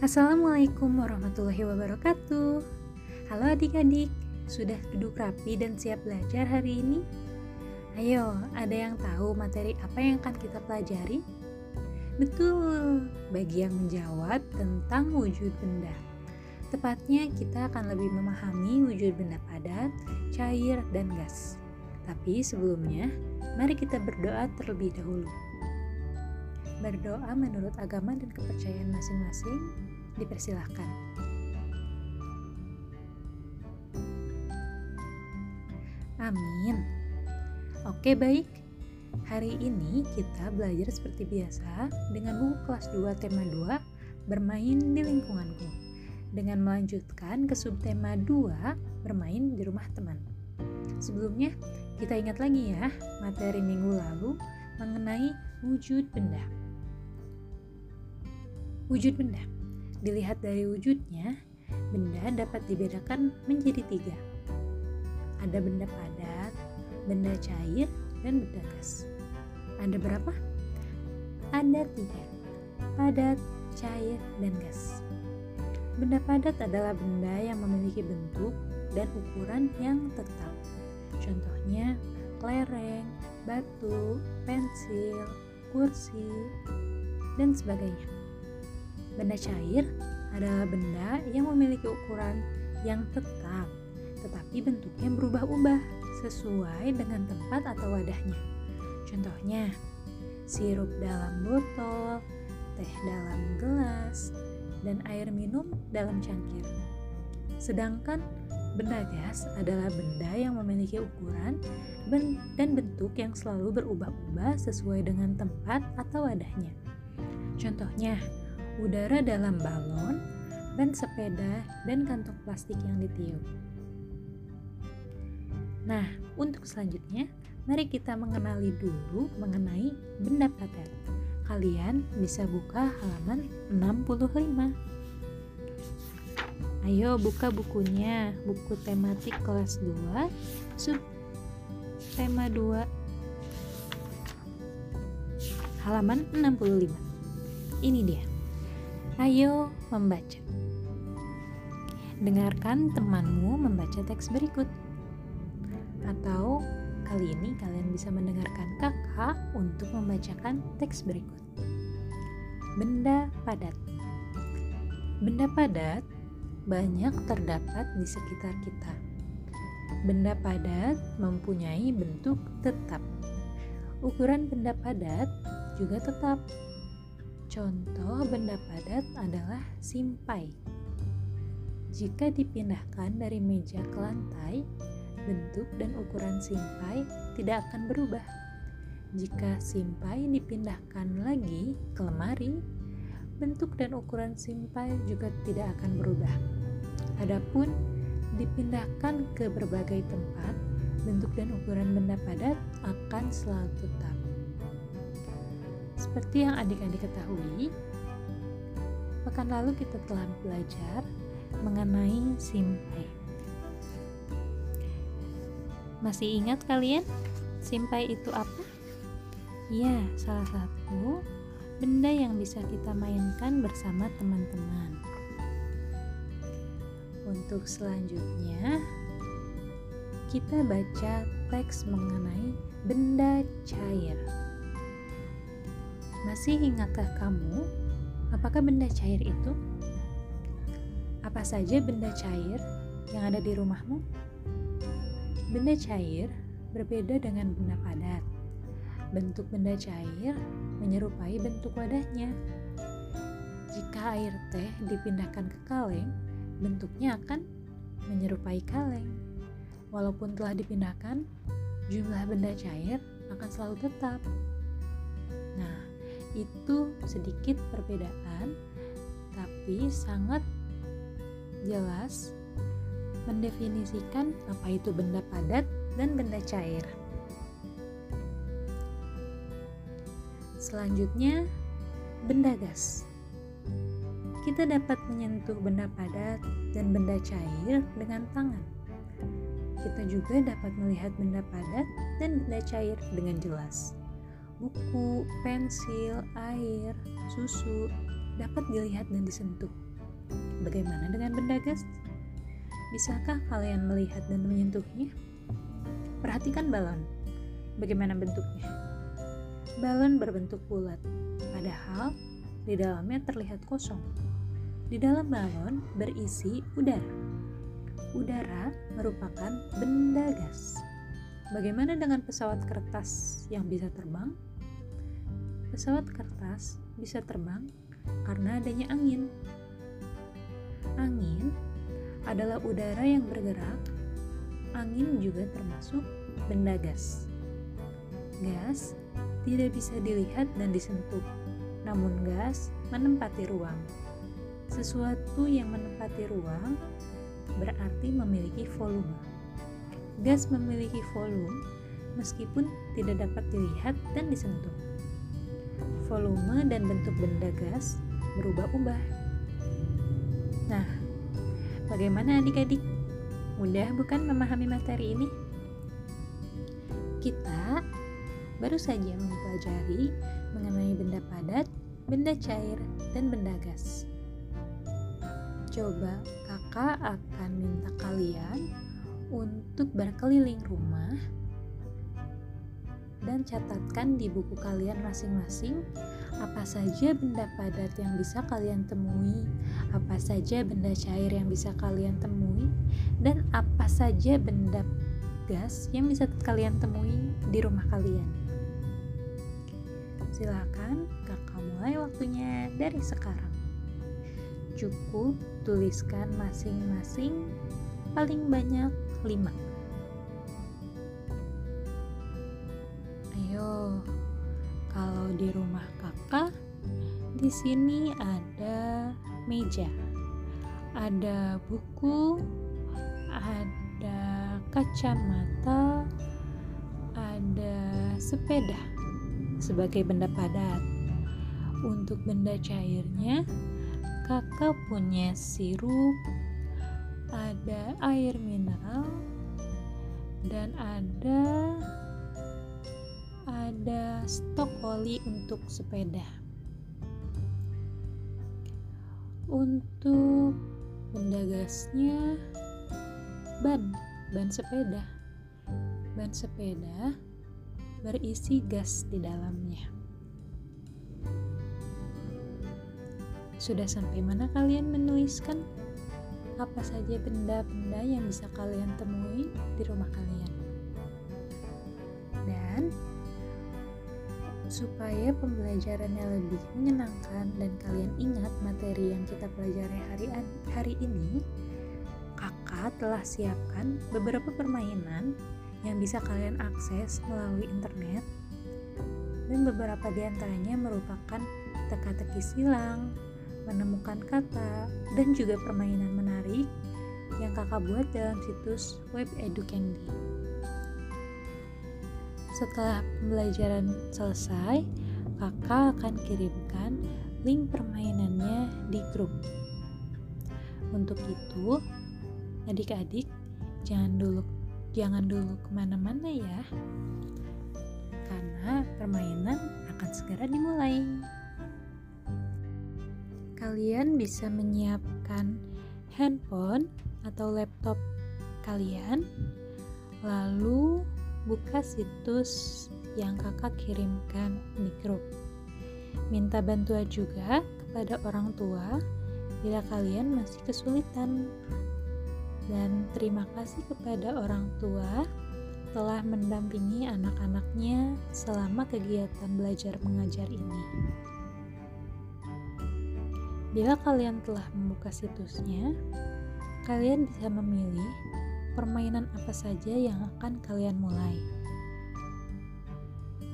Assalamualaikum warahmatullahi wabarakatuh. Halo adik-adik, sudah duduk rapi dan siap belajar hari ini? Ayo, ada yang tahu materi apa yang akan kita pelajari? Betul, bagi yang menjawab tentang wujud benda. Tepatnya kita akan lebih memahami wujud benda padat, cair, dan gas. Tapi sebelumnya, mari kita berdoa terlebih dahulu. Berdoa menurut agama dan kepercayaan masing-masing dipersilahkan. Amin. Oke, baik. Hari ini kita belajar seperti biasa dengan buku kelas 2 tema 2 bermain di lingkunganku. Dengan melanjutkan ke subtema 2 bermain di rumah teman. Sebelumnya, kita ingat lagi ya materi minggu lalu mengenai wujud benda. Wujud benda Dilihat dari wujudnya, benda dapat dibedakan menjadi tiga. Ada benda padat, benda cair, dan benda gas. Ada berapa? Ada tiga. Padat, cair, dan gas. Benda padat adalah benda yang memiliki bentuk dan ukuran yang tetap. Contohnya, kelereng, batu, pensil, kursi, dan sebagainya. Benda cair adalah benda yang memiliki ukuran yang tetap, tetapi bentuknya berubah-ubah sesuai dengan tempat atau wadahnya. Contohnya, sirup dalam botol, teh dalam gelas, dan air minum dalam cangkir. Sedangkan benda gas adalah benda yang memiliki ukuran dan bentuk yang selalu berubah-ubah sesuai dengan tempat atau wadahnya. Contohnya, udara dalam balon, ban sepeda, dan kantong plastik yang ditiup. Nah, untuk selanjutnya, mari kita mengenali dulu mengenai benda padat. Kalian bisa buka halaman 65. Ayo buka bukunya, buku tematik kelas 2, sub tema 2 halaman 65. Ini dia. Ayo membaca. Dengarkan temanmu membaca teks berikut. Atau kali ini kalian bisa mendengarkan kakak untuk membacakan teks berikut. Benda padat. Benda padat banyak terdapat di sekitar kita. Benda padat mempunyai bentuk tetap. Ukuran benda padat juga tetap Contoh benda padat adalah simpai. Jika dipindahkan dari meja ke lantai, bentuk dan ukuran simpai tidak akan berubah. Jika simpai dipindahkan lagi ke lemari, bentuk dan ukuran simpai juga tidak akan berubah. Adapun dipindahkan ke berbagai tempat, bentuk dan ukuran benda padat akan selalu tetap. Seperti yang adik-adik ketahui, pekan lalu kita telah belajar mengenai simpai. Masih ingat kalian simpai itu apa? Ya, salah satu benda yang bisa kita mainkan bersama teman-teman. Untuk selanjutnya, kita baca teks mengenai benda cair. Masih ingatkah kamu apakah benda cair itu? Apa saja benda cair yang ada di rumahmu? Benda cair berbeda dengan benda padat. Bentuk benda cair menyerupai bentuk wadahnya. Jika air teh dipindahkan ke kaleng, bentuknya akan menyerupai kaleng. Walaupun telah dipindahkan, jumlah benda cair akan selalu tetap. Nah, itu sedikit perbedaan tapi sangat jelas mendefinisikan apa itu benda padat dan benda cair. Selanjutnya, benda gas. Kita dapat menyentuh benda padat dan benda cair dengan tangan. Kita juga dapat melihat benda padat dan benda cair dengan jelas buku, pensil, air, susu dapat dilihat dan disentuh. Bagaimana dengan benda gas? Bisakah kalian melihat dan menyentuhnya? Perhatikan balon. Bagaimana bentuknya? Balon berbentuk bulat, padahal di dalamnya terlihat kosong. Di dalam balon berisi udara. Udara merupakan benda gas. Bagaimana dengan pesawat kertas yang bisa terbang? Pesawat kertas bisa terbang karena adanya angin. Angin adalah udara yang bergerak. Angin juga termasuk benda gas. Gas tidak bisa dilihat dan disentuh, namun gas menempati ruang. Sesuatu yang menempati ruang berarti memiliki volume. Gas memiliki volume meskipun tidak dapat dilihat dan disentuh. Volume dan bentuk benda gas berubah-ubah. Nah, bagaimana adik-adik? Mudah bukan memahami materi ini? Kita baru saja mempelajari mengenai benda padat, benda cair, dan benda gas. Coba kakak akan minta kalian untuk berkeliling rumah dan catatkan di buku kalian masing-masing apa saja benda padat yang bisa kalian temui, apa saja benda cair yang bisa kalian temui, dan apa saja benda gas yang bisa kalian temui di rumah kalian. Silakan kakak mulai waktunya dari sekarang. Cukup tuliskan masing-masing paling banyak 5. Kalau di rumah kakak, di sini ada meja, ada buku, ada kacamata, ada sepeda sebagai benda padat. Untuk benda cairnya, kakak punya sirup, ada air mineral, dan ada ada stok oli untuk sepeda. Untuk benda gasnya ban, ban sepeda. Ban sepeda berisi gas di dalamnya. Sudah sampai mana kalian menuliskan? Apa saja benda-benda yang bisa kalian temui di rumah kalian? Supaya pembelajarannya lebih menyenangkan dan kalian ingat materi yang kita pelajari hari hari ini, kakak telah siapkan beberapa permainan yang bisa kalian akses melalui internet dan beberapa di antaranya merupakan teka-teki silang, menemukan kata, dan juga permainan menarik yang kakak buat dalam situs web EduCandy. Setelah pembelajaran selesai, kakak akan kirimkan link permainannya di grup. Untuk itu, adik-adik jangan dulu jangan dulu ke mana-mana ya, karena permainan akan segera dimulai. Kalian bisa menyiapkan handphone atau laptop kalian, lalu buka situs yang kakak kirimkan di grup. Minta bantuan juga kepada orang tua bila kalian masih kesulitan. Dan terima kasih kepada orang tua telah mendampingi anak-anaknya selama kegiatan belajar mengajar ini. Bila kalian telah membuka situsnya, kalian bisa memilih permainan apa saja yang akan kalian mulai.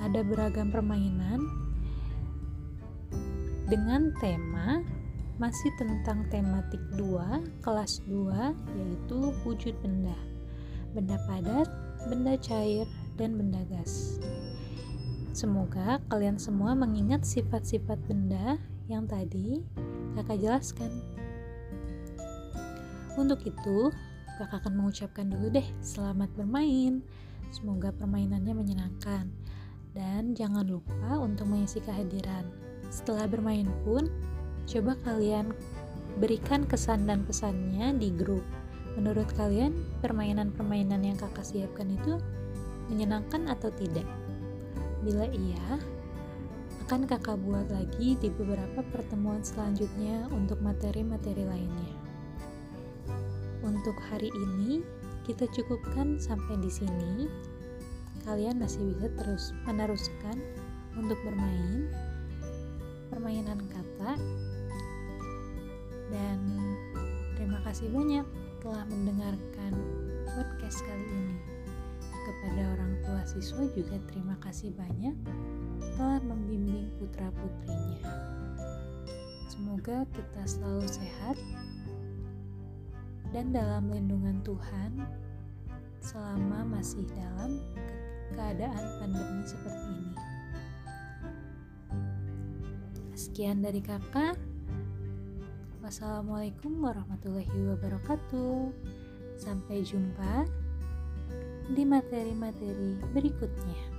Ada beragam permainan dengan tema masih tentang tematik 2, kelas 2, yaitu wujud benda. Benda padat, benda cair, dan benda gas. Semoga kalian semua mengingat sifat-sifat benda yang tadi kakak jelaskan. Untuk itu, kakak akan mengucapkan dulu deh selamat bermain. Semoga permainannya menyenangkan. Dan jangan lupa untuk mengisi kehadiran. Setelah bermain pun, coba kalian berikan kesan dan pesannya di grup. Menurut kalian, permainan-permainan yang kakak siapkan itu menyenangkan atau tidak? Bila iya, akan kakak buat lagi di beberapa pertemuan selanjutnya untuk materi-materi lainnya. Untuk hari ini, kita cukupkan sampai di sini. Kalian masih bisa terus meneruskan untuk bermain permainan kata dan terima kasih banyak telah mendengarkan podcast kali ini. Kepada orang tua siswa juga terima kasih banyak telah membimbing putra-putrinya. Semoga kita selalu sehat dan dalam lindungan Tuhan selama masih dalam keadaan pandemi seperti ini. Sekian dari kakak. Wassalamualaikum warahmatullahi wabarakatuh. Sampai jumpa di materi-materi berikutnya.